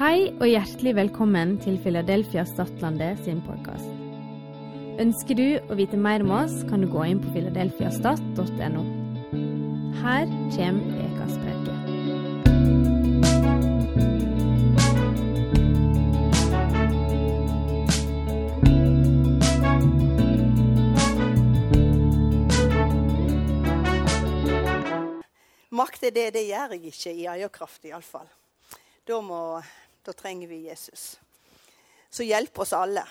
Hei og hjertelig velkommen til Philadelphia Stadlandet sin podkast. Ønsker du å vite mer om oss, kan du gå inn på filadelfiastat.no. Her kommer ukas preke. Makter det, det gjør jeg ikke i eierkraft, iallfall. Da, må, da trenger vi Jesus. Så hjelp oss alle.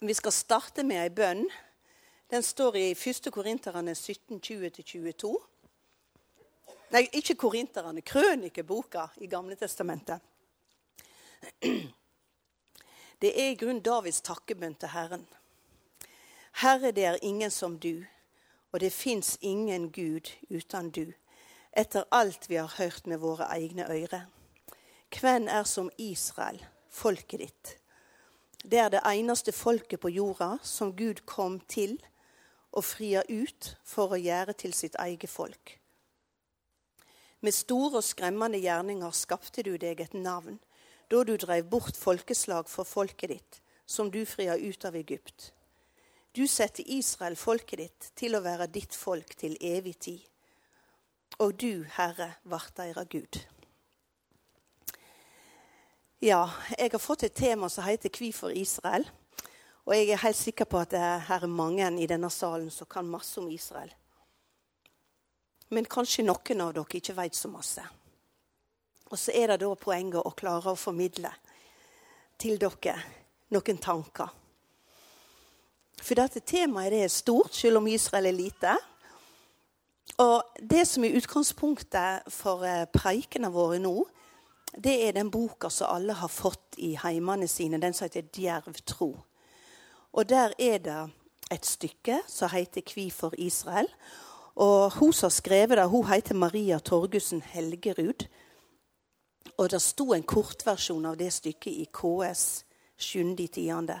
Vi skal starte med ei bønn. Den står i 1. Korinterne 17, 20-22. Nei, ikke Korinterne. Krønikeboka i Gamle Testamentet. Det er i grunn Davids takkebønn til Herren. Herre, det er ingen som du, og det fins ingen Gud uten du etter alt vi har hørt med våre egne øyre. Hvem er som Israel, folket ditt? Det er det eneste folket på jorda som Gud kom til og fria ut for å gjøre til sitt eget folk. Med store og skremmende gjerninger skapte du deg et navn da du drev bort folkeslag for folket ditt, som du fria ut av Egypt. Du setter Israel, folket ditt, til å være ditt folk til evig tid og du, Herre, vart deira Gud. Ja, jeg har fått et tema som heter 'Hvorfor Israel'. Og jeg er helt sikker på at det her er mange i denne salen som kan masse om Israel. Men kanskje noen av dere ikke vet så masse. Og så er det da poenget å klare å formidle til dere noen tanker. For dette temaet det er stort, selv om Israel er lite. Og Det som er utgangspunktet for preikene våre nå, det er den boka som alle har fått i heimene sine, den som heter 'Djerv tro'. Og Der er det et stykke som heter 'Kvi for Israel'. Og Hun som har skrevet det, hun heter Maria Torgussen Helgerud. Og Det sto en kortversjon av det stykket i KS 7.10.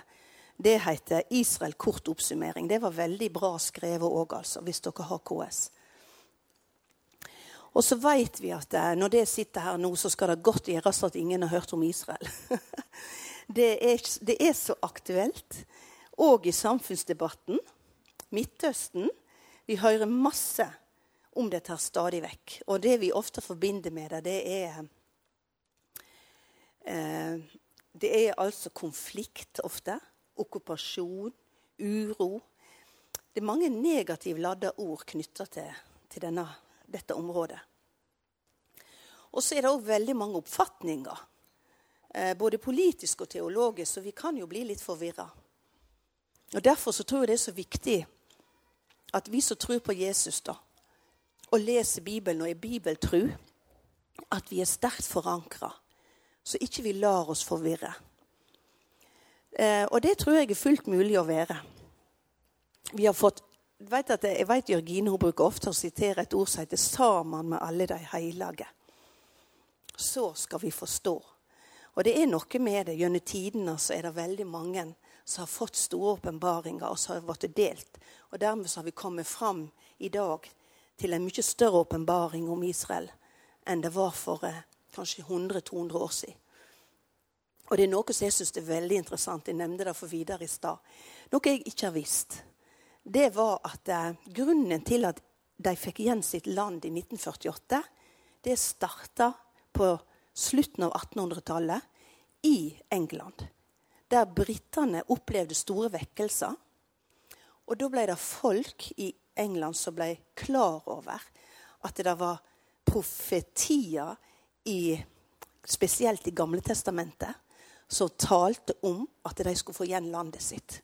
Det heter 'Israel kort oppsummering'. Det var veldig bra skrevet òg, altså, hvis dere har KS. Og så vet vi at når det sitter her nå, så skal det godt gjøres at ingen har hørt om Israel. Det er, det er så aktuelt. Og i samfunnsdebatten. Midtøsten. Vi hører masse om dette stadig vekk. Og det vi ofte forbinder med det, det er eh, Det er altså konflikt ofte. Okkupasjon, uro. Det er mange negativt ladde ord knytta til, til denne, dette området. Og så er det òg veldig mange oppfatninger, eh, både politisk og teologisk, så vi kan jo bli litt forvirra. Og Derfor så tror jeg det er så viktig at vi som tror på Jesus, da, og leser Bibelen og er bibeltru, at vi er sterkt forankra, så ikke vi lar oss forvirre. Eh, og det tror jeg er fullt mulig å være. Vi har fått vet at jeg vet Jørgine hun bruker ofte å sitere et ord som heter 'sammen med alle de hellige'. Så skal vi forstå. Og det er noe med det. Gjennom tidene så er det veldig mange som har fått store åpenbaringer, og som har blitt delt. Og dermed så har vi kommet fram i dag til en mye større åpenbaring om Israel enn det var for eh, kanskje 100-200 år siden. Og det er noe som jeg syns er veldig interessant. Jeg nevnte det for videre i stad. Noe jeg ikke har visst det var at eh, grunnen til at de fikk igjen sitt land i 1948, det starta på slutten av 1800-tallet i England. Der britene opplevde store vekkelser. Og da ble det folk i England som ble klar over at det var profetier i, spesielt i Gamle testamentet, som talte om at de skulle få igjen landet sitt.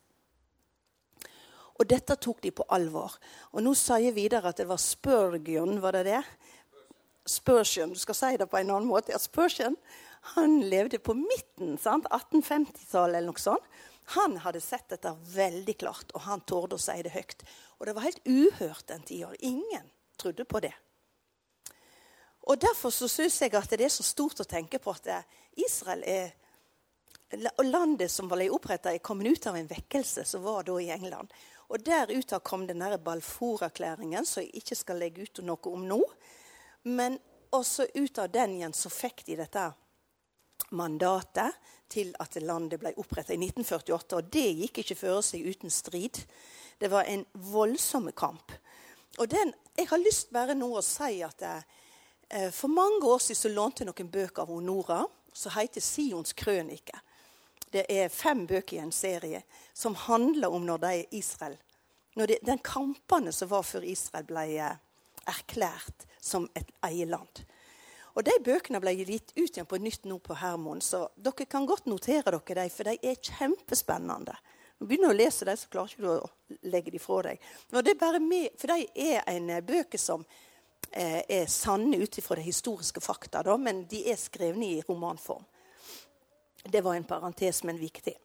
Og dette tok de på alvor. Og nå sier jeg videre at det var Spurgeon, var det det? Spurgeon, du skal si det på en annen måte. Ja, Spurgeon han levde på midten, 1850-tallet eller noe sånt. Han hadde sett dette veldig klart, og han torde å si det høyt. Og det var helt uhørt den tida. Ingen trodde på det. Og Derfor så syns jeg at det er så stort å tenke på at Israel er landet som ble oppretta, er kommet ut av en vekkelse som var da i England. Og Der ut kom den Balfour-erklæringen, som jeg ikke skal legge ut noe om nå. Men også ut av den igjen så fikk de dette mandatet til at landet ble opprettet i 1948. Og det gikk ikke føre seg uten strid. Det var en voldsom kamp. Og den, jeg har lyst bare nå å si at eh, For mange år siden så lånte jeg noen bøker av Nora som heter 'Sions krønike'. Det er fem bøker i en serie som handler om når de Israel. Når de, den kampene som var før Israel ble eh, erklært som et eierland. Og De bøkene ble gitt ut igjen på nytt nå på Hermon, så dere kan godt notere dere dem, for de er kjempespennende. Når du begynner å lese dem, så klarer ikke du å legge dem fra deg. Med, for de er en bøke bøker som eh, er sanne ut ifra de historiske fakta, da, men de er skrevet i romanform. Det var en parentes, men viktig.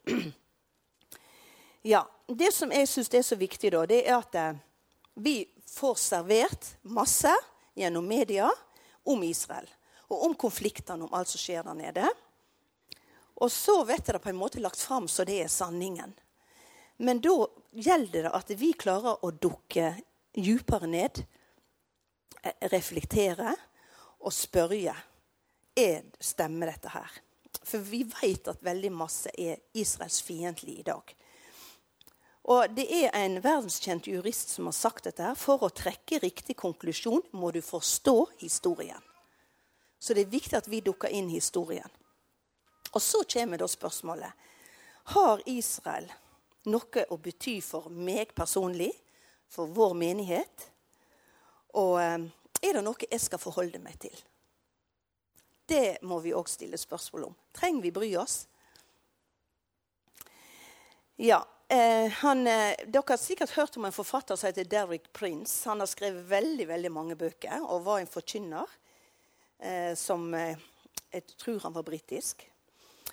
ja, Det som jeg syns er så viktig, da, det er at eh, vi får servert masse gjennom media om Israel og om konfliktene, om alt som skjer der nede. Og så vet jeg det på en måte lagt fram så det er sanningen. Men da gjelder det at vi klarer å dukke djupere ned, eh, reflektere og spørre er stemmer dette her. For vi vet at veldig masse er Israels fiendtlig i dag. Og Det er en verdenskjent jurist som har sagt dette. her. For å trekke riktig konklusjon må du forstå historien. Så det er viktig at vi dukker inn historien. Og så kommer da spørsmålet Har Israel noe å bety for meg personlig, for vår menighet? Og eh, er det noe jeg skal forholde meg til? Det må vi òg stille spørsmål om. Trenger vi bry oss? Ja. Eh, han, eh, dere har sikkert hørt om en forfatter som heter Derrick Prince. Han har skrevet veldig veldig mange bøker og var en forkynner eh, som Jeg tror han var britisk.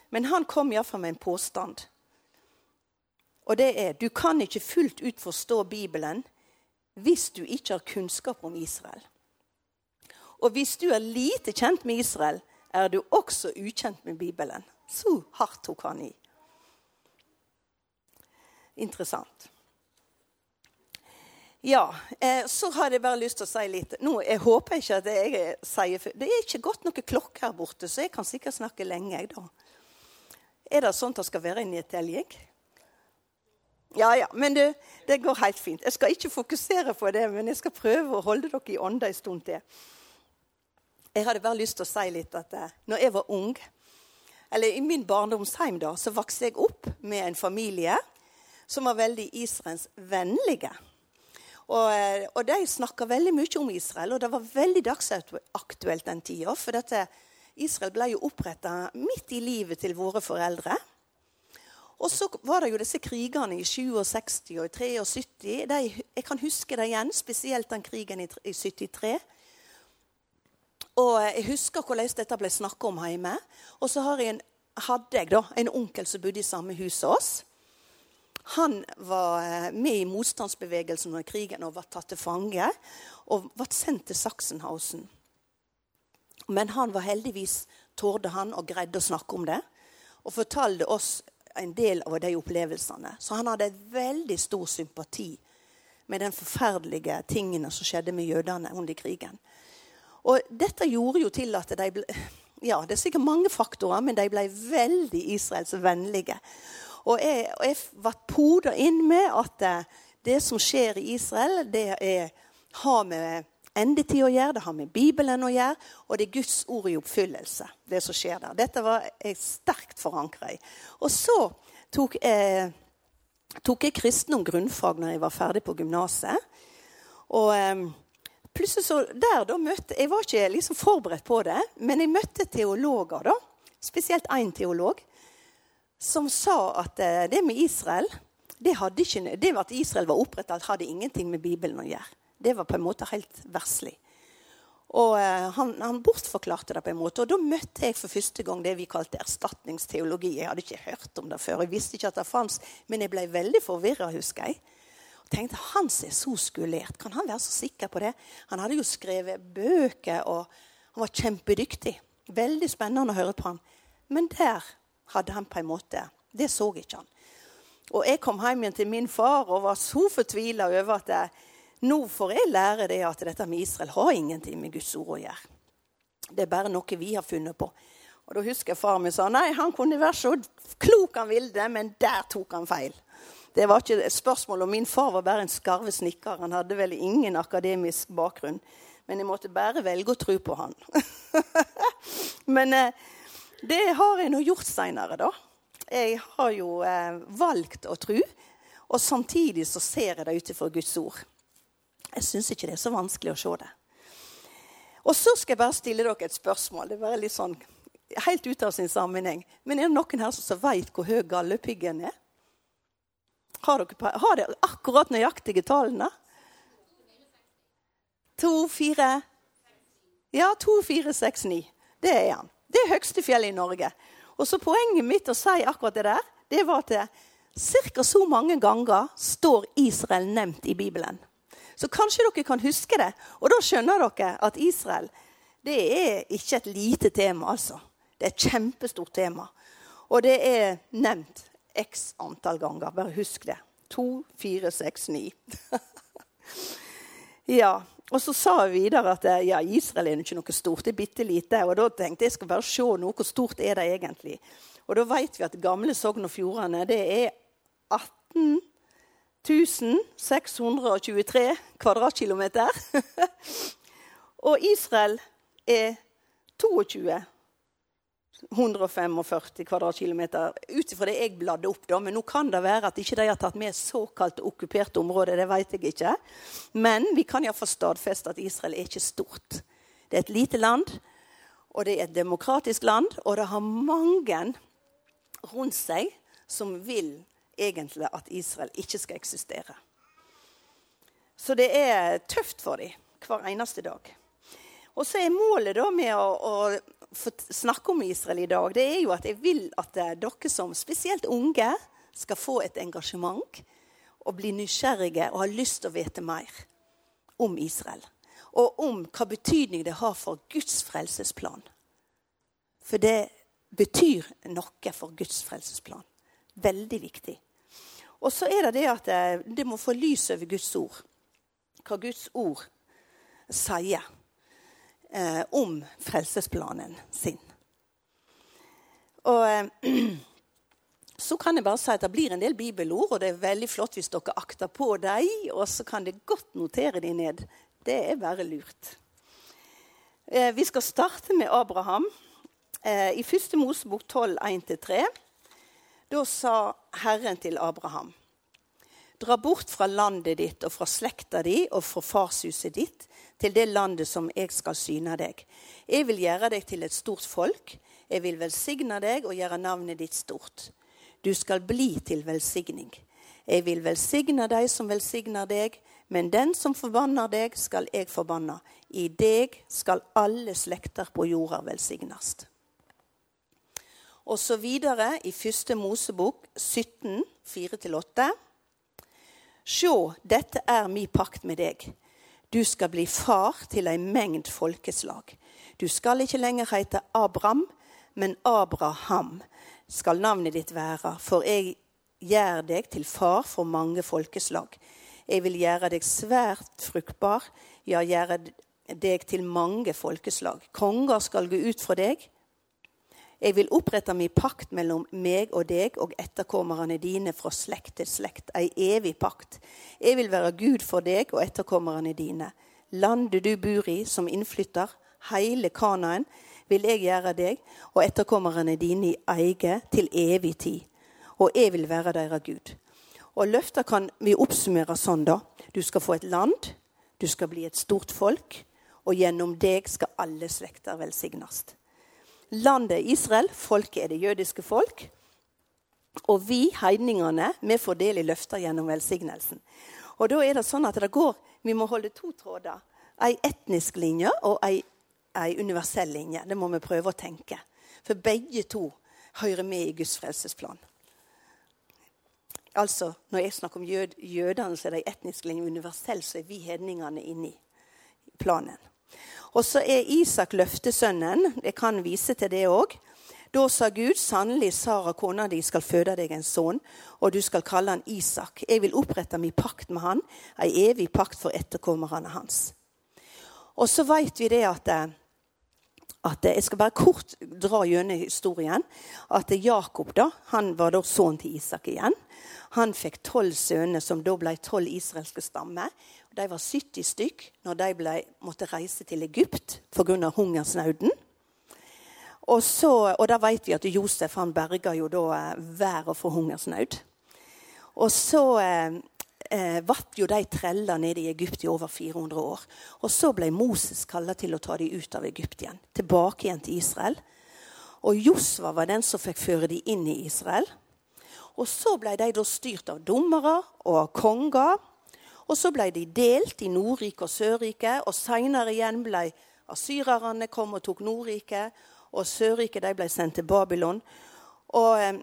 Men han kom iallfall med en påstand. Og det er du kan ikke fullt ut forstå Bibelen hvis du ikke har kunnskap om Israel. Og hvis du er lite kjent med Israel, er du også ukjent med Bibelen. Så hardt tok han i. Interessant. Ja, eh, så har jeg bare lyst til å si litt Nå, Jeg håper ikke at jeg sier Det er ikke godt noe klokke her borte, så jeg kan sikkert snakke lenge. jeg da. Er det at det skal være en nedtelling? Ja, ja. Men det, det, går helt fint. Jeg skal ikke fokusere på det, men jeg skal prøve å holde dere i ånda en stund til. Jeg hadde bare lyst til å si litt at eh, når jeg var ung, eller i min barndomsheim, da, så vokste jeg opp med en familie som var veldig Israels vennlige. Og, eh, og de snakka veldig mye om Israel, og det var veldig dagsaktuelt den tida. For dette, Israel ble jo oppretta midt i livet til våre foreldre. Og så var det jo disse krigene i 67 og i 73. De, jeg kan huske det igjen, spesielt den krigen i, i 73. Og jeg husker hvordan dette ble snakka om hjemme. Og så jeg en, hadde jeg da en onkel som bodde i samme hus som oss. Han var eh, med i motstandsbevegelsen under krigen og var tatt til fange. Og ble sendt til Sachsenhausen. Men han var heldigvis torde han og greide å snakke om det. Og fortalte oss en del av de opplevelsene. Så han hadde veldig stor sympati med den forferdelige tingene som skjedde med jødene under krigen. Og dette gjorde jo til at de ble ja, Det er sikkert mange faktorer, men de ble veldig israelsvennlige. Og jeg, og jeg ble poda inn med at eh, det som skjer i Israel, det er, har med endetid å gjøre, det har med Bibelen å gjøre, og det er Guds ord i oppfyllelse. det som skjer der. Dette var jeg sterkt forankra i. Og så tok jeg, tok jeg kristendom grunnfag når jeg var ferdig på gymnaset. Og um, plutselig så der da møtte Jeg var ikke liksom forberedt på det, men jeg møtte teologer, da. Spesielt én teolog som sa at eh, det med Israel det, ikke, det at Israel var opprettet, hadde ingenting med Bibelen å gjøre. Det var på en måte helt verslig. Og uh, han, han, bortforklarte det på en måte. Og da møtte jeg for første gang det vi kalte erstatningsteologi. Jeg hadde ikke hørt om det før. Jeg visste ikke at det fantes, men jeg ble veldig forvirra, husker jeg. Tenkte som er så skulert. Kan han være så sikker på det? Han hadde jo skrevet bøker, og han var kjempedyktig. Veldig spennende å høre på han. Men der hadde han på en måte Det så ikke han. Og jeg kom hjem igjen til min far og var så fortvila over at jeg, nå får jeg lære det at dette med Israel har ingenting med Guds ord å gjøre. Det er bare noe vi har funnet på. Og Da husker jeg far min sa nei, han kunne være så klok han ville, men der tok han feil. Det var ikke et spørsmål om min far var bare en skarve snekker. Han hadde vel ingen akademisk bakgrunn. Men jeg måtte bare velge å tro på han. men eh, det har jeg nå gjort seinere, da. Jeg har jo eh, valgt å tro, og samtidig så ser jeg det ut ifra Guds ord. Jeg syns ikke det er så vanskelig å se det. Og så skal jeg bare stille dere et spørsmål. Det er bare litt sånn helt ut av sin sammenheng. Men er det noen her som veit hvor høy gallepiggen er? Har dere, har dere akkurat nøyaktige tallene? To, fire Ja, to, fire, seks, ni. Det er han. Det er høgste fjellet i Norge. Og så Poenget mitt å si akkurat det der, det var at ca. så mange ganger står Israel nevnt i Bibelen. Så kanskje dere kan huske det. Og da skjønner dere at Israel det er ikke et lite tema, altså. Det er et kjempestort tema. Og det er nevnt x antall ganger. Bare husk det. To, fire, seks, ni. ja. Og så sa hun videre at ja, Israel er ikke noe stort. Det er bitte lite. Og da tenkte jeg jeg skal bare se noe. Hvor stort er det egentlig? Og da vet vi at gamle Sogn og Fjordane det er 18 623 kvadratkilometer. og Israel er 22 145 kvadratkilometer, ut ifra det jeg bladde opp. da, Men nå kan det være at ikke de har tatt med såkalt okkuperte områder. Det vet jeg ikke. Men vi kan iallfall stadfeste at Israel er ikke stort. Det er et lite land, og det er et demokratisk land, og det har mange rundt seg som vil egentlig at Israel ikke skal eksistere. Så det er tøft for dem hver eneste dag. Og så er målet da med å, å snakke om Israel i dag det er jo at jeg vil at eh, dere som spesielt unge skal få et engasjement og bli nysgjerrige og ha lyst til å vite mer om Israel. Og om hva betydning det har for Guds frelsesplan. For det betyr noe for Guds frelsesplan. Veldig viktig. Og så er det det at eh, det må få lys over Guds ord. Hva Guds ord sier eh, om frelsesplanen sin. Og eh, så kan jeg bare si at det blir en del bibelord, og det er veldig flott hvis dere akter på dem. Og så kan dere godt notere dem ned. Det er bare lurt. Eh, vi skal starte med Abraham. Eh, I 1. Mosebok 12, 1-3 da sa Herren til Abraham.: Dra bort fra landet ditt og fra slekta di og fra farshuset ditt til det landet som jeg skal syne deg. Jeg vil gjøre deg til et stort folk. Jeg vil velsigne deg og gjøre navnet ditt stort. Du skal bli til velsigning. Jeg vil velsigne deg som velsigner deg, men den som forbanner deg, skal jeg forbanne. I deg skal alle slekter på jorda velsignes. Og så videre i første Mosebok 17, 4-8. Sjå, dette er mi pakt med deg. Du skal bli far til ei mengd folkeslag. Du skal ikke lenger heite Abram, men Abraham skal navnet ditt være, for jeg gjør deg til far for mange folkeslag. Jeg vil gjøre deg svært fruktbar, ja, gjøre deg til mange folkeslag. Konger skal gå ut fra deg, jeg vil opprette min pakt mellom meg og deg og etterkommerne dine fra slekt til slekt, ei evig pakt. Jeg vil være Gud for deg og etterkommerne dine. Landet du bor i som innflytter, hele Kanaen, vil jeg gjøre deg og etterkommerne dine i eie til evig tid. Og jeg vil være deres Gud. Og løfter kan vi oppsummere sånn, da. Du skal få et land, du skal bli et stort folk, og gjennom deg skal alle slekter velsignes landet Israel, folket er det jødiske folk. Og vi, heidningene, vi får del i løfter gjennom velsignelsen. Og da er det sånn at det går, Vi må holde to tråder. Ei etnisk linje og ei, ei universell linje. Det må vi prøve å tenke. For begge to hører med i Guds frelsesplan. Altså, Når jeg snakker om jød, jødene, så er det ei etnisk linje. Universell så er vi hedningene inni planen. Og så er Isak løftesønnen. Jeg kan vise til det òg. Da sa Gud, sannelig, Sara, kona di, skal føde deg en sønn, og du skal kalle han Isak. Jeg vil opprette min pakt med han, ei evig pakt for etterkommerne hans. Og så vet vi det at, at Jeg skal bare kort dra gjennom historien. At Jakob da, han var da sønnen til Isak igjen. Han fikk tolv sønner, som da ble tolv israelske stammer. De var 70 stykk når de ble, måtte reise til Egypt pga. hungersnauden. Og, så, og da vet vi at Josef han berga jo da eh, verden for hungersnød. Og så eh, eh, vatt jo de trella nede i Egypt i over 400 år. Og så ble Moses kalla til å ta dem ut av Egypt igjen. Tilbake igjen til Israel. Og Josva var den som fikk føre dem inn i Israel. Og så ble de da styrt av dommere og konger. Og så ble de delt i Nordrike og Sørrike, og seinere igjen ble asyrerne kom og tok Nordrike, og Sørrike de ble sendt til Babylon. Og eh,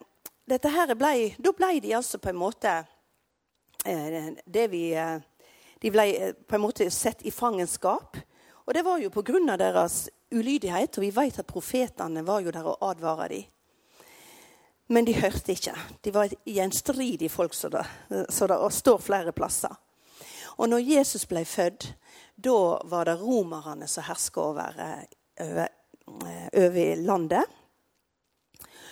dette her ble, Da ble de altså på en måte eh, det vi eh, De ble på en måte sett i fangenskap. Og det var jo pga. deres ulydighet, og vi vet at profetene var jo der og advara dem. Men de hørte ikke. De var et gjenstridig folk, så det, så det står flere plasser. Og når Jesus ble født, da var det romerne som herska over, over, eh, over, landet.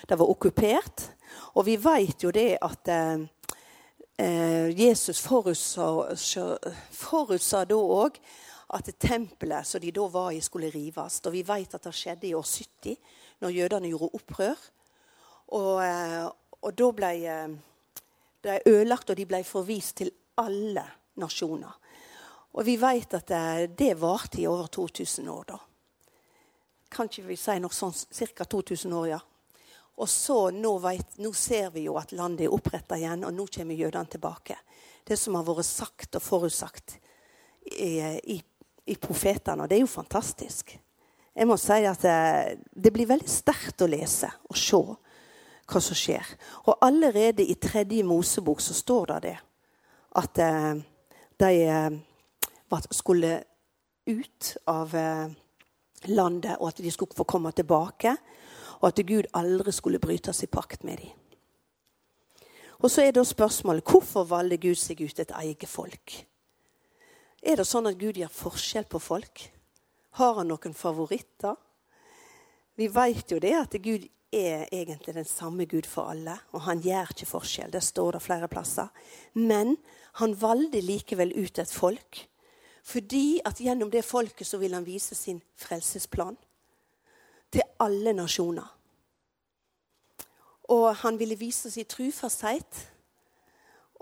Det var okkupert. Og vi vet jo det at eh, eh Jesus forutsa, forutsa da òg at tempelet som de da var i, skulle rives. Og vi vet at det skjedde i år 70, når jødene gjorde opprør. Og, og da ble de ødelagt, og de ble forvist til alle nasjoner. Og vi vet at det, det varte i over 2000 år. da. Kan ikke vi si noe sånn ca. 2000 år, ja. Og så nå, vet, nå, ser vi jo at landet er oppretta igjen, og nå kommer jødene tilbake. Det som har vært sagt og forutsagt i, i, i profetene. Og det er jo fantastisk. Jeg må si at det, det blir veldig sterkt å lese og se hva som skjer. Og allerede i tredje Mosebok så står det det at eh, de eh, skulle ut av eh, landet, og at de skulle få komme tilbake. Og at Gud aldri skulle brytes i pakt med dem. Og så er da spørsmålet hvorfor valgte Gud seg ut et eget folk? Er det sånn at Gud gjør forskjell på folk? Har han noen favoritter? Vi vet jo det at Gud er egentlig den samme Gud for alle, og han gjør ikke forskjell. Det står det flere plasser. Men han valgte likevel ut et folk. Fordi at gjennom det folket så vil han vise sin frelsesplan til alle nasjoner. Og han ville vise sin trufasthet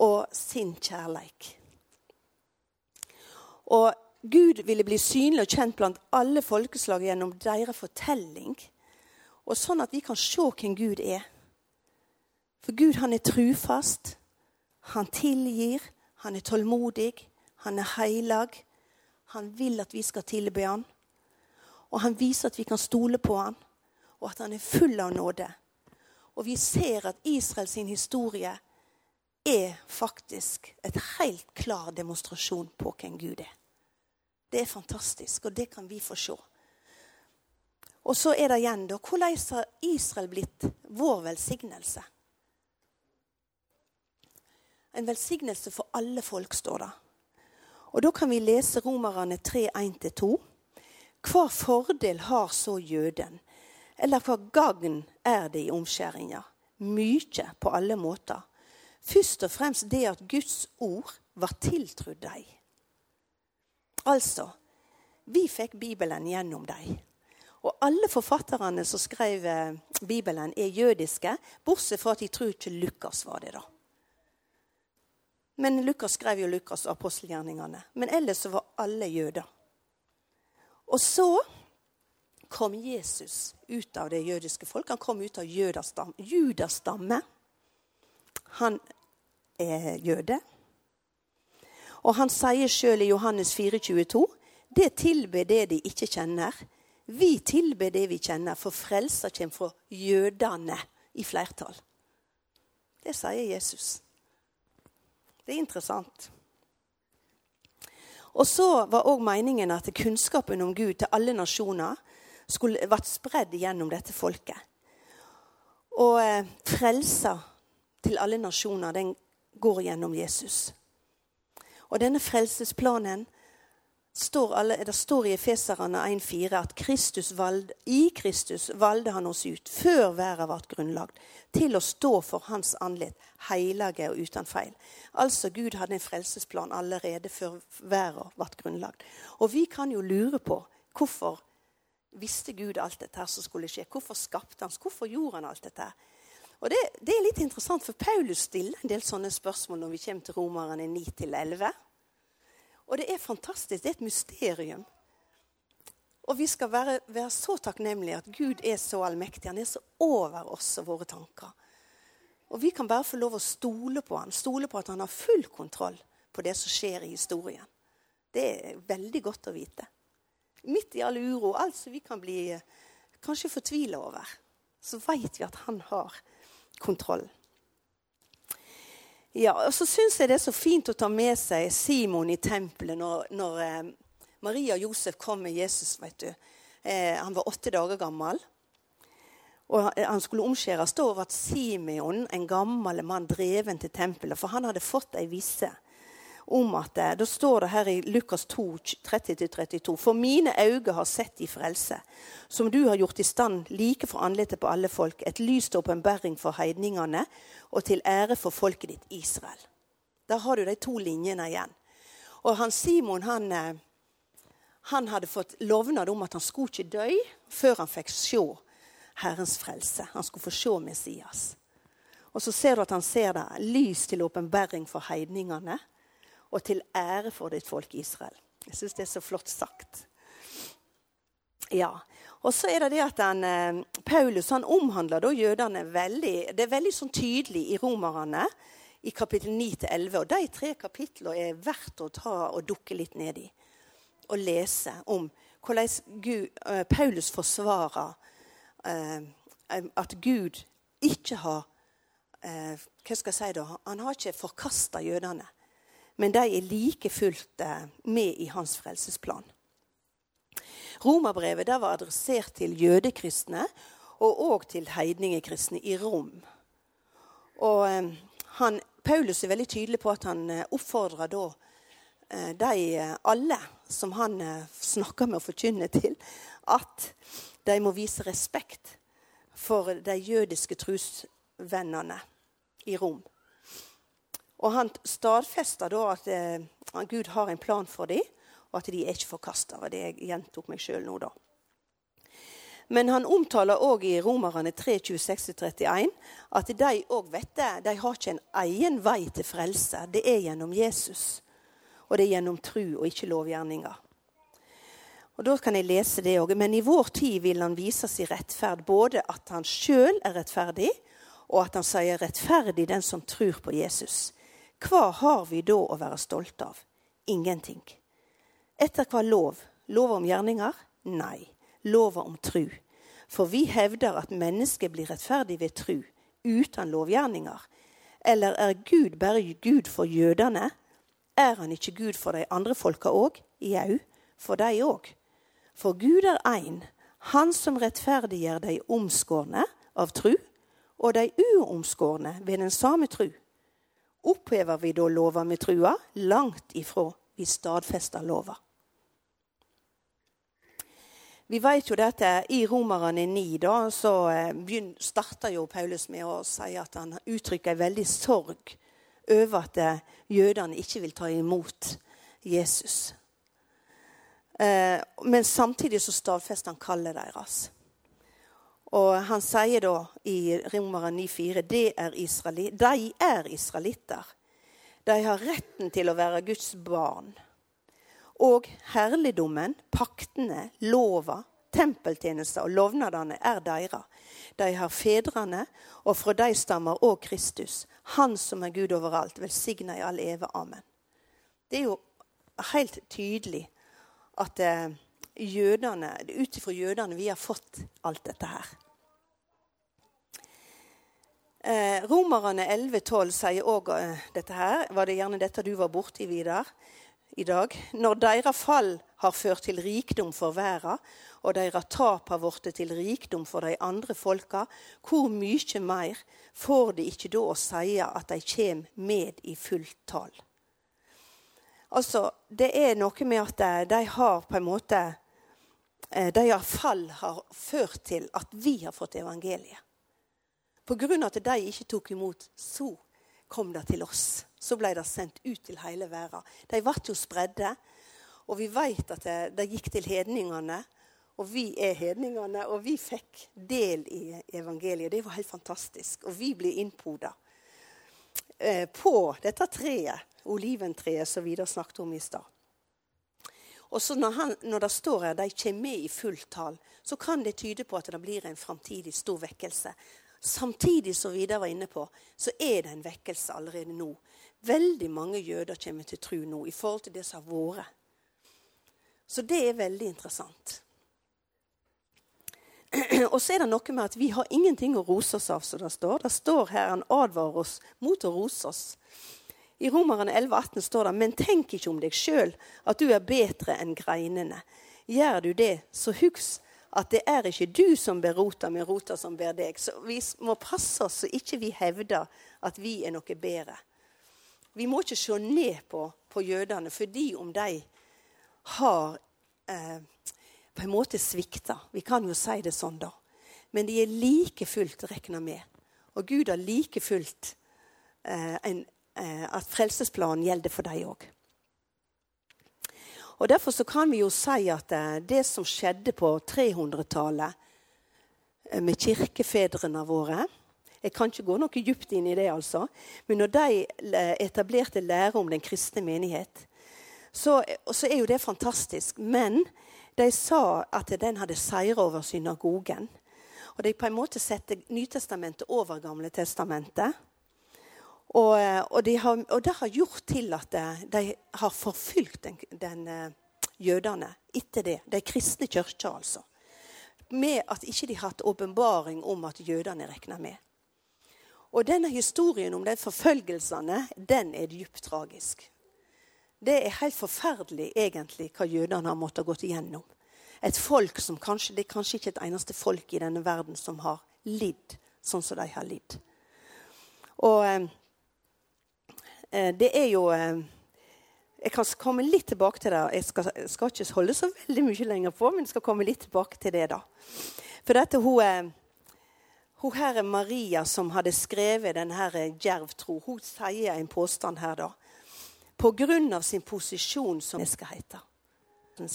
og sin kjærleik. Og Gud ville bli synlig og kjent blant alle folkeslag gjennom deres fortelling. Og sånn at vi kan se hvem Gud er. For Gud han er trufast. Han tilgir. Han er tålmodig, han er heilag. Han vil at vi skal tilbe han. Og han viser at vi kan stole på han, og at han er full av nåde. Og vi ser at Israels historie er faktisk et helt klar demonstrasjon på hvem Gud er. Det er fantastisk, og det kan vi få se. Og så er det igjen, da, hvordan har Israel blitt vår velsignelse? En velsignelse for alle folk, står det. Og Da kan vi lese Romerne 3, 1-2. Hva fordel har så jøden? Eller hva gagn er det i omskjæringa? Mykje på alle måter. Først og fremst det at Guds ord var tiltrudd deg. Altså, vi fikk Bibelen gjennom deg. Og alle forfatterne som skrev eh, Bibelen, er jødiske, bortsett fra at de tror ikke Lukas var det. da. Men Lukas skrev jo Lukas og apostelgjerningene. Men ellers var alle jøder. Og så kom Jesus ut av det jødiske folk. Han kom ut av Judas stamme. Han er jøde. Og han sier sjøl i Johannes 4,22.: Det tilber det de ikke kjenner. Vi tilber det vi kjenner, for frelsa kommer fra jødene i flertall. Det sier Jesus. Det er interessant. Og så var òg meningen at kunnskapen om Gud til alle nasjoner skulle vært spredd gjennom dette folket. Og eh, frelsa til alle nasjoner, den går gjennom Jesus. Og denne frelsesplanen står alle, det står i Efeserane 1,4 at Kristus valg, i Kristus valgte han oss ut, før verden ble grunnlagt, til å stå for Hans andlet, hellige og uten feil. Altså Gud hadde en frelsesplan allerede før verden ble grunnlagt. Og vi kan jo lure på hvorfor visste Gud alt dette som skulle skje? Hvorfor skapte han Hvorfor gjorde han alt dette? Og det, det, er litt interessant, for Paulus stiller en del sånne spørsmål når vi kommer til Romerne 9-11. Og det er fantastisk. Det er et mysterium. Og vi skal være, være, så takknemlige at Gud er så allmektig. Han er så over oss og våre tanker. Og vi kan bare få lov å stole på han, stole på at han har full kontroll på det som skjer i historien. Det er veldig godt å vite. Midt i all uro, alt som vi kan bli eh, kanskje fortvila over, så veit vi at han har kontroll. Ja, og så syns jeg det er så fint å ta med seg Simon i tempelet når, når eh, Maria og Josef kom med Jesus. vet du. Eh, han var åtte dager gammel. Og Han skulle omskjæres. Da ble Simeon, en gammel mann, dreven til tempelet. For han hadde fått ei visse om at eh, Da står det her i Lukas 2, 30-32.: For mine øyne har sett i frelse, som du har gjort i stand like for ansiktet på alle folk, et lys til åpenbaring for heidningene og til ære for folket ditt Israel. Der har du de to linjene igjen. Og han Simon han, eh, han hadde fått lovnad om at han skulle ikke dø før han fikk se Herrens frelse. Han skulle få se Messias. Og så ser du at han ser det lys til åpenbaring for heidningene og til ære for ditt folk Israel. Jeg syns det er så flott sagt. Ja, og så er det det at han, eh, Paulus han omhandler da jødene veldig Det er veldig sånn tydelig i Romerne i kapittel 9-11. Og de tre kapitlene er verdt å ta og dukke litt ned i. Og lese om hvordan Gud, uh, Paulus forsvarer eh, at Gud ikke har eh, Hva skal jeg si da? Han har ikke forkasta jødene men de er like fullt eh, med i hans frelsesplan. Romerbrevet var adressert til jødekristne og òg til heidningekristne i Rom. Og eh, han, Paulus er veldig tydelig på at han eh, oppfordrer da de alle som han snakker med og forkynner til, at de må vise respekt for de jødiske trosvennene i Rom. Og han stadfesta da at eh, Gud har en plan for dem, og at de er ikke forkasta. Det jeg gjentok meg sjøl nå, da. Men han omtaler òg i Romerne 3, 26-31 at de òg vet det. De har ikke en egen vei til frelse. Det er gjennom Jesus. Og det er gjennom tru og ikke lovgjerninger. Og Da kan jeg lese det òg. Men i vår tid vil han vise sin rettferd, både at han sjøl er rettferdig, og at han sier rettferdig den som tror på Jesus. Hva har vi da å være stolte av? Ingenting. Etter hva lov? Lova om gjerninger? Nei. Lova om tru. For vi hevder at mennesket blir rettferdig ved tru, uten lovgjerninger. Eller er Gud bare Gud for jødene? Er han ikke Gud for de andre folka òg? Jau, for de òg. For Gud er én, han som rettferdiggjør de omskårne av tru, og de uomskårne ved den samme tru. Opphever vi da lova med trua? Langt ifra. Vi stadfester lova. Vi vet jo dette I Romerne 9 da, så eh, starter jo Paulus med å si at han uttrykker veldig sorg over at eh, jødene ikke vil ta imot Jesus. Eh, men samtidig så stadfester han kallet deres. Og han sier da i Romeren 9,4 de er israelitter. De har retten til å være Guds barn. Og herligdommen, paktene, lova, tempeltjenester og lovnadene er deres. De har fedrene, og fra de stammer òg Kristus, Han som er Gud overalt, velsigna i all eve. Amen. Det er jo helt tydelig at eh, jødene, ut ifra jødene vi har fått alt dette her. Eh, Romerne 11,12 sier òg eh, dette her. Var det gjerne dette du var borti, Vidar, i dag? Når deres fall har ført til rikdom for verden, og deres tap har blitt til rikdom for de andre folka, hvor mye mer får de ikke da å si at de kommer med i fullt tall? Altså, det er noe med at eh, de har på en måte Deres fall har ført til at vi har fått evangeliet. På grunn av at de ikke tok imot, så kom det til oss. Så ble det sendt ut til hele verden. De ble jo spredde. Og vi vet at det, det gikk til hedningene. Og vi er hedningene, og vi fikk del i evangeliet. Det var helt fantastisk. Og vi blir innpoda eh, på dette treet, oliventreet, som Vidar snakket om i stad. Og så når, han, når, det står her de kommer med i fullt tall, så kan det tyde på at det blir en framtidig stor vekkelse. Samtidig som Vidar var inne på, så er det en vekkelse allerede nå. Veldig mange jøder kommer til tro nå i forhold til det som har vært. Så det er veldig interessant. Og så er det noe med at vi har ingenting å rose oss av, som det står. Det står her han advarer oss mot å rose oss. I Romerne 11, 18 står det Men tenk ikke om deg sjøl at du er bedre enn greinene. Gjør du det, så husk at det er ikke du som ber rota, men rota som ber deg. Så vi må passe oss så ikke vi hevder at vi er noe bedre. Vi må ikke se ned på, på jødene fordi om de har eh, på en måte svikta. Vi kan jo si det sånn, da. Men de er like fullt regna med. Og Gud har like fullt eh, en, at frelsesplanen gjelder for dem òg. Og Derfor så kan vi jo si at eh, det som skjedde på 300-tallet eh, med kirkefedrene våre Jeg kan ikke gå noe dypt inn i det, altså. Men når de eh, etablerte lære om den kristne menighet, så, så, er jo det fantastisk. Men de sa at den hadde seira over synagogen. Og de på en måte setter Nytestamentet over Gamle testamentet. Og, og, de har, og, det har gjort til at de har forfulgt den, den, eh, jødene etter det. De kristne kirker, altså. Med at ikke de har hatt åpenbaring om at jødene regna med. Og denne historien om de forfølgelsene, den er dypt tragisk. Det er helt forferdelig egentlig hva jødene har måttet gått igjennom. Et folk som kanskje, Det er kanskje ikke et eneste folk i denne verden som har lidd sånn som de har lidd. Og eh, eh det er jo eh, Jeg kan komme litt tilbake til det. Jeg skal, skal, ikke holde så veldig mye lenger på, men jeg skal komme litt tilbake til det. da. For dette hun, eh, hun her Maria som hadde skrevet denne Djervtro, hun sier en påstand her da av sin posisjon som menneskeheter,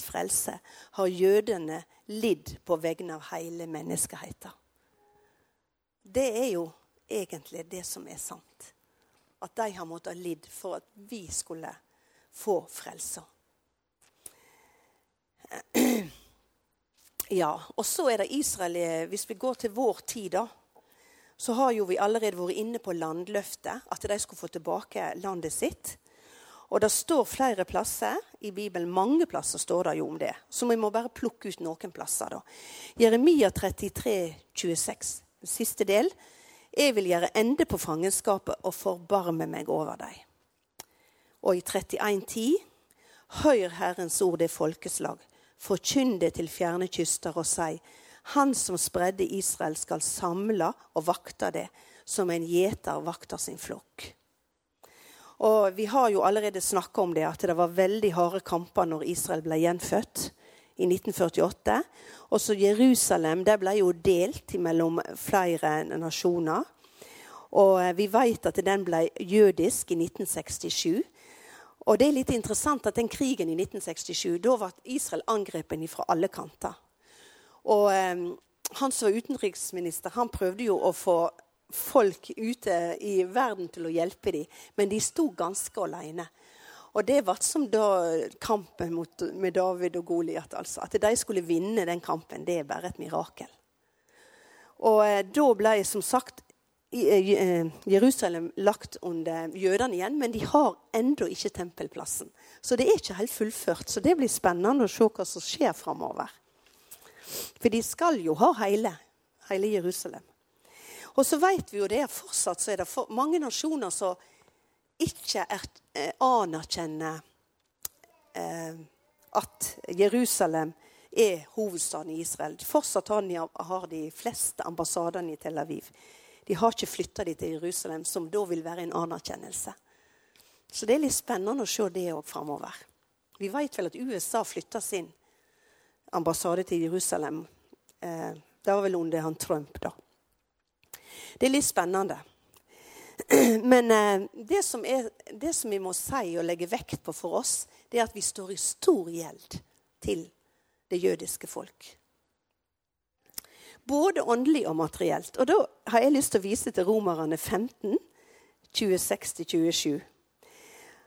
frelse, har jødene lidd på vegne av hele menneskeheten. Det er jo egentlig det som er sant. At de har måttet lidd for at vi skulle få frelsa. Ja, og så er det Israel Hvis vi går til vår tid, da, så har jo vi allerede vært inne på landløftet. At de skulle få tilbake landet sitt. Og det står flere plasser i Bibelen. Mange plasser står det jo om det. Så vi må bare plukke ut noen plasser. da. Jeremia 33, 26, siste del. Jeg vil gjøre ende på fangenskapet og forbarme meg over deg. Og i 31,10.: Hør Herrens ord, det folkeslag. Forkynn det til fjerne kyster og si:" Han som spredde Israel, skal samle og vakte det, som en gjeter vakter sin flokk. Og Vi har jo allerede snakka om det, at det var veldig harde kamper når Israel ble gjenfødt i 1948. Også Jerusalem det ble jo delt mellom flere nasjoner. Og eh, vi vet at den ble jødisk i 1967. Og det er litt interessant at den krigen i 1967, da var Israel angrepet fra alle kanter. Og eh, han som var utenriksminister, han prøvde jo å få folk ute i verden til å hjelpe dem, men de sto ganske alene. Og det ble som da kampen mot, med David og Goliat. Altså. At de skulle vinne den kampen, det er bare et mirakel. Og eh, da ble som sagt eh, eh, Jerusalem lagt under jødene igjen, men de har ennå ikke tempelplassen. Så det er ikke helt fullført. Så det blir spennende å se hva som skjer framover. For de skal jo ha hele, hele Jerusalem. Og så vet vi jo det fortsatt så er det for mange nasjoner som ikke er, eh, anerkjenner eh, at Jerusalem er hovedstaden i Israel. Fortsatt har de fleste ambassadene i Tel Aviv. De har ikke flytta de til Jerusalem, som da vil være en anerkjennelse. Så det er litt spennende å se det òg framover. Vi vet vel at USA flytta sin ambassade til Jerusalem. Eh, det var vel under han Trump, da. Det er litt spennende. Men eh, det, som er, det, som vi må si og legge vekt på for oss, det er at vi står i stor gjeld til det jødiske folk. Både åndelig og materielt. Og da har jeg lyst til å vise til Romerne 15, 26-27.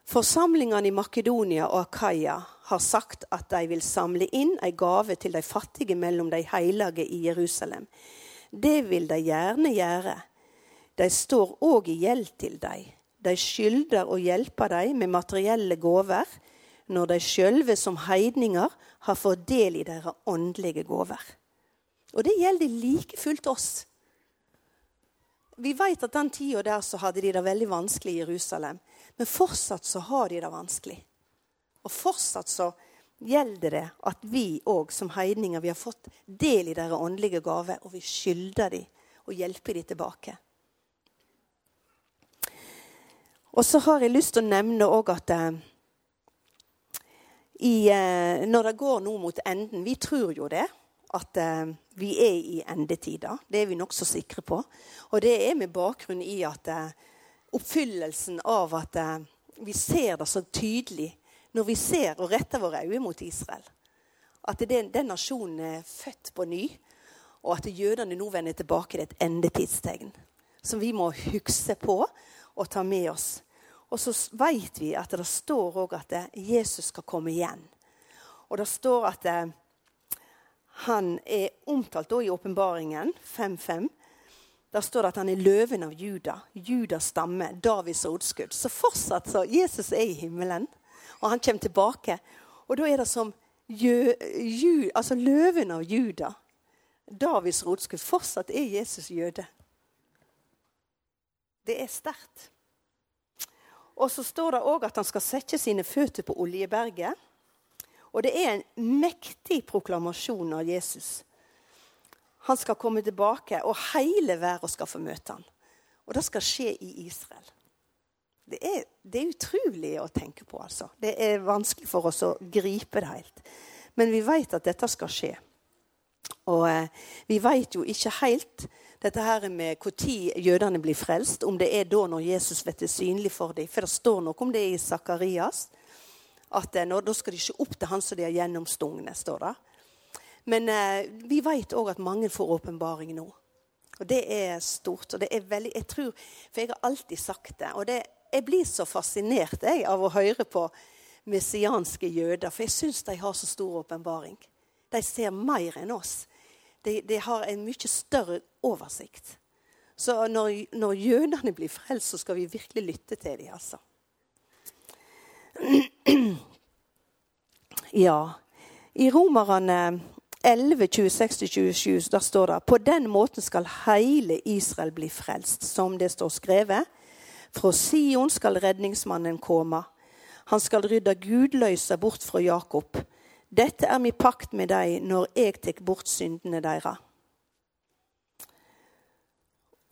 Forsamlingene i Makedonia og Akaya har sagt at de vil samle inn ei gave til de fattige mellom de hellige i Jerusalem. Det vil de gjerne gjøre. De står òg i gjeld til dem. De skylder å hjelpe dem med materielle gaver når de sjølve som heidninger har fått del i deres åndelige gaver. Og det gjelder like fullt oss. Vi vet at den tida der så hadde de det veldig vanskelig i Jerusalem. Men fortsatt så har de det vanskelig. Og fortsatt så gjelder det at vi òg som heidninger vi har fått del i deres åndelige gave, og vi skylder dem å hjelpe dem tilbake. Og så har jeg lyst til å nevne òg at eh, i, eh, når det går nå mot enden Vi tror jo det, at eh, vi er i endetida. Det er vi nokså sikre på. Og det er med bakgrunn i at oppfyllelsen av at vi ser det så tydelig når vi ser og retter våre øyne mot Israel. At den, den nasjonen er født på ny, og at jødene nå vender tilbake. Er et endetidstegn som vi må huske på og ta med oss. Og så vet vi at det står òg at eh, Jesus skal komme igjen. Og det står at eh, han er omtalt i åpenbaringen 5.5 der står det at han er løven av Juda. Judas stamme, Davids rotskudd. Så fortsatt så Jesus er i himmelen, og han kommer tilbake. Og da er det som jø, jø, altså løven av Juda, Davids rotskudd. Fortsatt er Jesus jøde. Det er sterkt. Og så står det òg at han skal sette sine føtter på Oljeberget. Og det er en mektig proklamasjon av Jesus. Han skal komme tilbake, og hele verden skal få møte ham. Og det skal skje i Israel. Det er, det er, utrolig å tenke på. altså. Det er vanskelig for oss å gripe det helt. Men vi vet at dette skal skje. Og eh, vi vet jo ikke helt dette her med når jødene blir frelst. Om det er da når Jesus vet det synlig for dem. For det står noe om det i Sakarias. At nå, når, da skal de ikke opp til han som de er gjennomstungne. står det. Men eh, vi vet òg at mange får åpenbaring nå. Og det er stort. og det er veldig, jeg tror, For jeg har alltid sagt det. Og det, jeg blir så fascinert jeg, av å høre på messianske jøder. For jeg syns de har så stor åpenbaring. De ser mer enn oss. De, de, har en mye større oversikt. Så når, når jødene blir frelst, så skal vi virkelig lytte til dem, altså. Ja. I Romerne 11, 26-27, der står det på den måten skal hele Israel bli frelst, som det står skrevet. Fra Sion skal redningsmannen komme. Han skal rydde gudløysa bort fra Jakob. Dette er min pakt med deg når jeg tar bort syndene deres.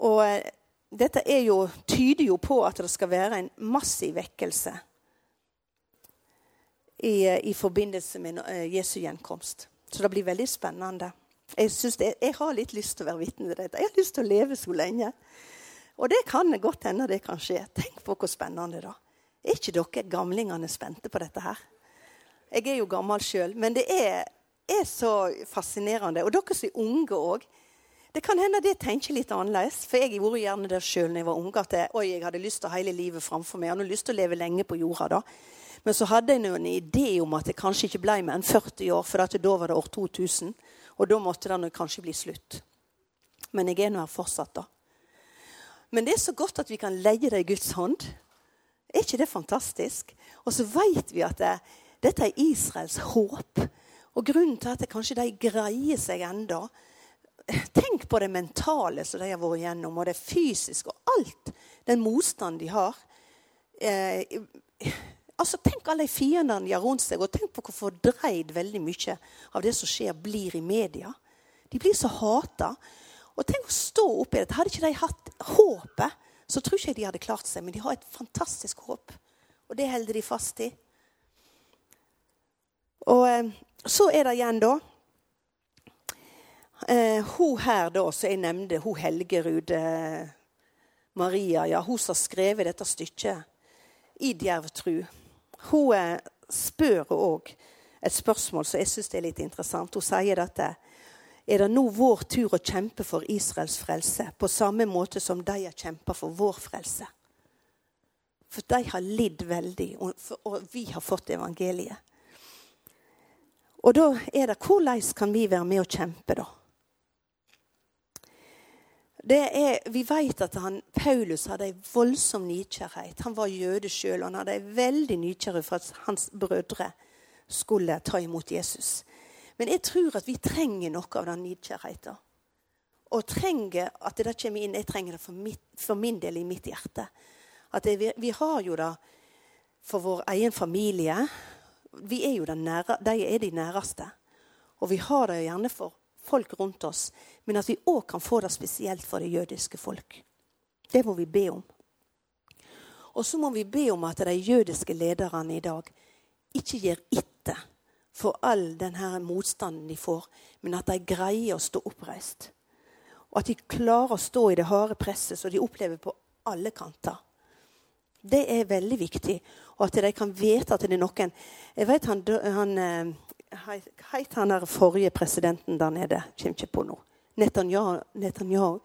Og eh, dette jo, tyder jo på at det skal være en massiv vekkelse i, eh, i forbindelse med eh, Jesu gjenkomst. Så det blir veldig spennende. Jeg, det, jeg, har litt lyst til å være vitne til dette. Jeg har lyst til å leve så lenge. Og det kan godt hende det kan skje. Tenk på hvor spennende da. Er ikke dere gamlingene spente på dette her? Jeg er jo gammel sjøl, men det er, er, så fascinerende. Og dere som er unge òg. Det kan hende det tenker litt annerledes. For jeg gjorde gjerne det sjøl da jeg var ung. At jeg, oi, jeg hadde lyst til hele livet framfor meg. Jeg hadde lyst til å leve lenge på jorda da. Men så hadde jeg en idé om at det kanskje ikke ble mer enn 40 år, for da var det år 2000. Og da måtte det kanskje bli slutt. Men jeg er nå her fortsatt, da. Men det er så godt at vi kan leie det i Guds hånd. Er ikke det fantastisk? Og så vet vi at det, dette er Israels håp. Og grunnen til at det kanskje de greier seg enda Tenk på det mentale som de har vært gjennom, og det fysiske, og alt den motstanden de har. Eh, altså, Tenk alle de fiendene de har rundt seg, og tenk på hvor fordreid veldig mye av det som skjer, blir i media. De blir så hata. Og tenk å stå oppi dette. Hadde ikke de hatt håpet, så tror ikke jeg de hadde klart seg. Men de har et fantastisk håp. Og det holder de fast i. Og eh, så er det igjen, da eh, Hun her, da, som jeg nevnte, hun Helgerud eh, Maria, ja, hun som har skrevet dette stykket i Djerv tru, hun spør òg et spørsmål som jeg syns er litt interessant. Hun sier dette. Er det nå vår tur å kjempe for Israels frelse på samme måte som de har kjempa for vår frelse? For de har lidd veldig, og vi har fått evangeliet. Og da er det hvordan kan vi være med og kjempe, da? Er, vi vet at han, Paulus hadde en voldsom nykjærhet. Han var jøde sjøl, og han hadde en veldig nykjærhet for at hans brødre skulle ta imot Jesus. Men jeg tror at vi trenger noe av den nykjærheten. Og trenger at det kommer inn. Jeg trenger det for, mitt, for min del i mitt hjerte. At det, vi, vi, har jo det for vår egen familie. Vi er jo nære, de er de næreste. Og vi har det jo gjerne for folk rundt oss. Men at vi òg kan få det spesielt for det jødiske folk. Det må vi be om. Og så må vi be om at de jødiske lederne i dag ikke gir etter for all denne motstanden de får, men at de greier å stå oppreist. Og at de klarer å stå i det harde presset som de opplever på alle kanter. Det er veldig viktig. Og at de kan vite at det er noen Jeg vet han, han eh, het han der forrige presidenten der nede? Kommer ikke på nå. Netanyahu. Netanyahu.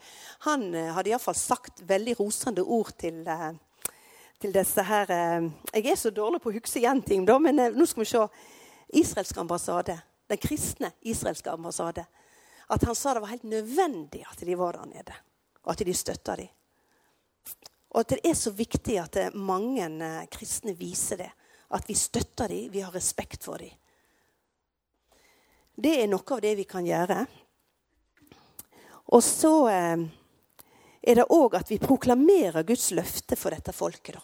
Han eh, hadde iallfall sagt veldig rosende ord til eh, til disse her Jeg er så dårlig på å huske igjen ting, da, men nå skal vi se. Israelsk ambassade. Den kristne israelske ambassade. At han sa det var helt nødvendig at de var der nede, og at de støtta dem. Og at det er så viktig at eh, mange kristne viser det. At vi støtter dem, vi har respekt for dem. Det er noe av det vi kan gjøre. Og så er det òg at vi proklamerer Guds løfte for dette folket. da.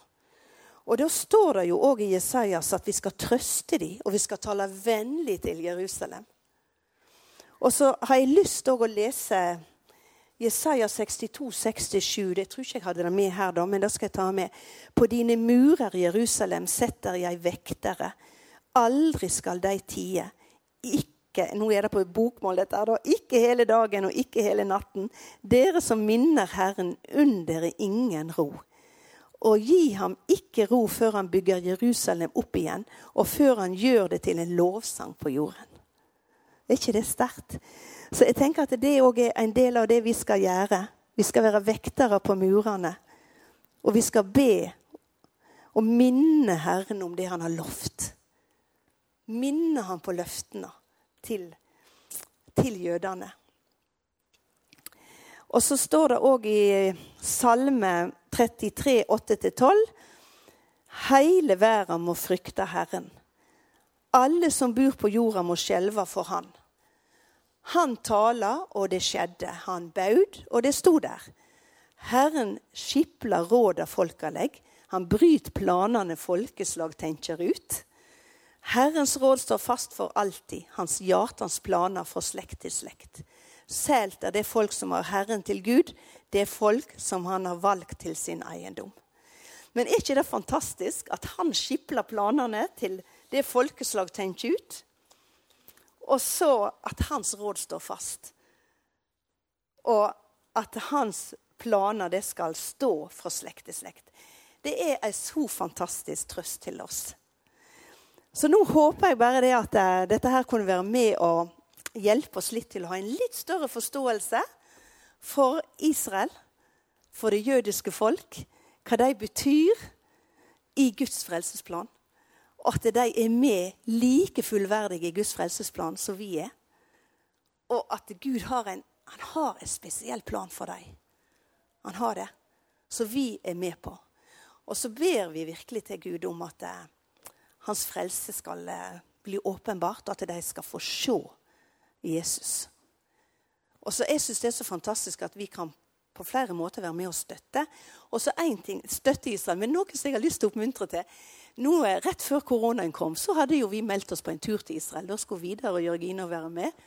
Og Da står det jo òg i Jesajas at vi skal trøste dem, og vi skal tale vennlig til Jerusalem. Og så har jeg lyst til å lese Jesaja 62, 67. Det tror ikke jeg hadde det med her, da, men det skal jeg ta med. På dine murer, Jerusalem, setter jeg vektere. Aldri skal de tie. Ikke, nå er det på bokmål, dette, da. Ikke hele dagen og ikke hele natten. Dere som minner Herren, under ingen ro og gi ham ikke ro før han bygger Jerusalem opp igjen, og før han gjør det til en lovsang på jorden. Er ikke det sterkt? Så jeg tenker at det òg er en del av det vi skal gjøre. Vi skal være vektere på murene. Og vi skal be og minne Herren om det han har lovt. Minne ham på løftene til, til jødene. Og så står det òg i Salme 33, 8-12 Hele verden må frykte Herren. Alle som bor på jorda, må skjelve for Han. Han tala, og det skjedde. Han baud, og det sto der. Herren skipler råda folka legg. Han bryter planene folkeslag tenker ut. Herrens råd står fast for alltid, hans hjartans planer fra slekt til slekt. Sælt er det folk som har Herren til Gud. Det er folk som han har valgt til sin eiendom. Men er ikke det fantastisk at han skipler planene til det folkeslag tenker ut, og så at hans råd står fast? Og at hans planer det skal stå fra slekt til slekt. Det er en så fantastisk trøst til oss. Så nå håper jeg bare det at eh, dette her kunne være med å hjelpe oss litt til å ha en litt større forståelse for Israel, for det jødiske folk, hva de betyr i Guds frelsesplan. Og at de er med like fullverdige i Guds frelsesplan som vi er. Og at Gud har en, har en spesiell plan for dem. Han har det. Så vi er med på. Og så ber vi virkelig til Gud om at eh, hans frelse skal eh, bli åpenbart, og at de skal få se Jesus. Og så Jeg syns det er så fantastisk at vi kan på flere måter være med og støtte. Og så én ting støtte Israel, men noe som jeg har lyst til å oppmuntre til. Nå, eh, rett før koronaen kom, så hadde jo vi meldt oss på en tur til Israel. Da skulle Vidar og Jørgine være med.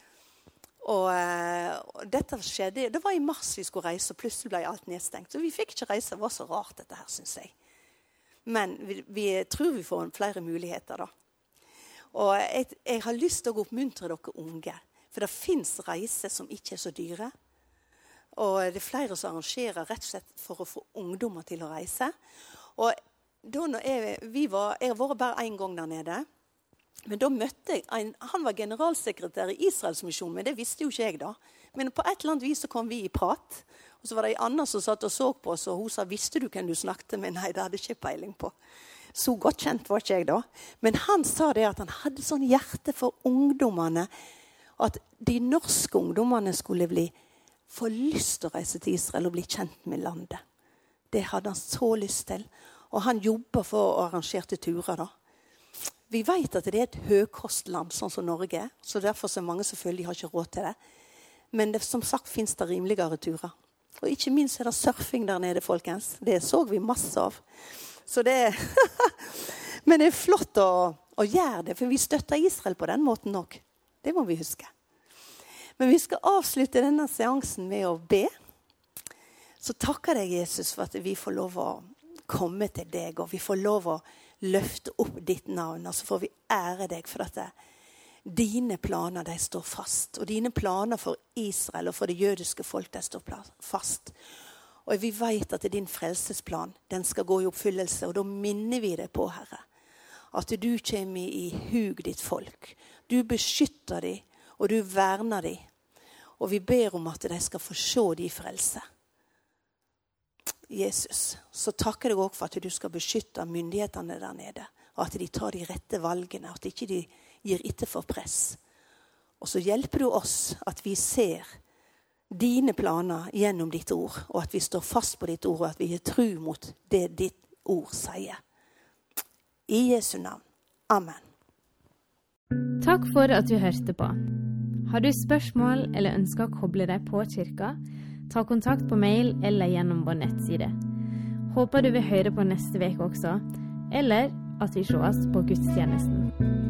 Og, og, dette skjedde, Det var i mars vi skulle reise, og plutselig ble alt nedstengt. Så vi fikk ikke reise. Det var så rart, dette her, syns jeg. Men vi, vi tror vi får flere muligheter, da. Og jeg, jeg har lyst til å oppmuntre dere unge. For det fins reiser som ikke er så dyre. Og det er flere som arrangerer rett og slett for å få ungdommer til å reise. Og da jeg, var, jeg har vært bare én gang der nede. Men da møtte jeg en, Han var generalsekretær i Israelsmisjonen, men det visste jo ikke jeg da. Men på et eller annet vis så kom vi i prat. Og så var det ei anna som satt og så på oss, og hun sa 'Visste du hvem du snakket med?' Nei, det hadde jeg ikke peiling på. Så godt kjent var ikke jeg da. Men han sa det at han hadde sånn hjerte for ungdommene. At de norske ungdommene skulle bli, få lyst til å reise til Israel og bli kjent med landet. Det hadde han så lyst til. Og han jobber for arrangerte turer. da. Vi vet at det er et høykostland, sånn som Norge. er. Så derfor er mange selvfølgelig har ikke råd til det. Men det, som sagt fins det rimeligere turer. Og ikke minst er det surfing der nede, folkens. Det så vi masse av. Så det Men det er flott å, å, gjøre det, for vi støtter Israel på den måten òg. Det må vi huske. Men vi skal avslutte denne seansen med å be. Så takker jeg Jesus for at vi får lov å komme til deg, og vi får lov å løfte opp ditt navn. Og så får vi ære deg for at dine planer de står fast. Og dine planer for Israel og for det jødiske folk de står fast. Og vi vet at din frelsesplan den skal gå i oppfyllelse. Og da minner vi deg på, Herre, at du kommer i hug ditt folk. Du beskytter dem, og du verner dem. Og vi ber om at de skal få se de frelse. Jesus, så takker jeg òg for at du skal beskytte myndighetene der nede. Og at de tar de rette valgene, at ikke de gir etter for press. Og så hjelper du oss at vi ser dine planer gjennom ditt ord, og at vi står fast på ditt ord, og at vi gir tru mot det ditt ord sier. I Jesu navn. Amen. Takk for at du hørte på. Har du spørsmål eller ønsker å koble deg på kirka? Ta kontakt på mail eller gjennom vår nettside. Håper du vil høre på neste uke også, eller at vi sees på gudstjenesten.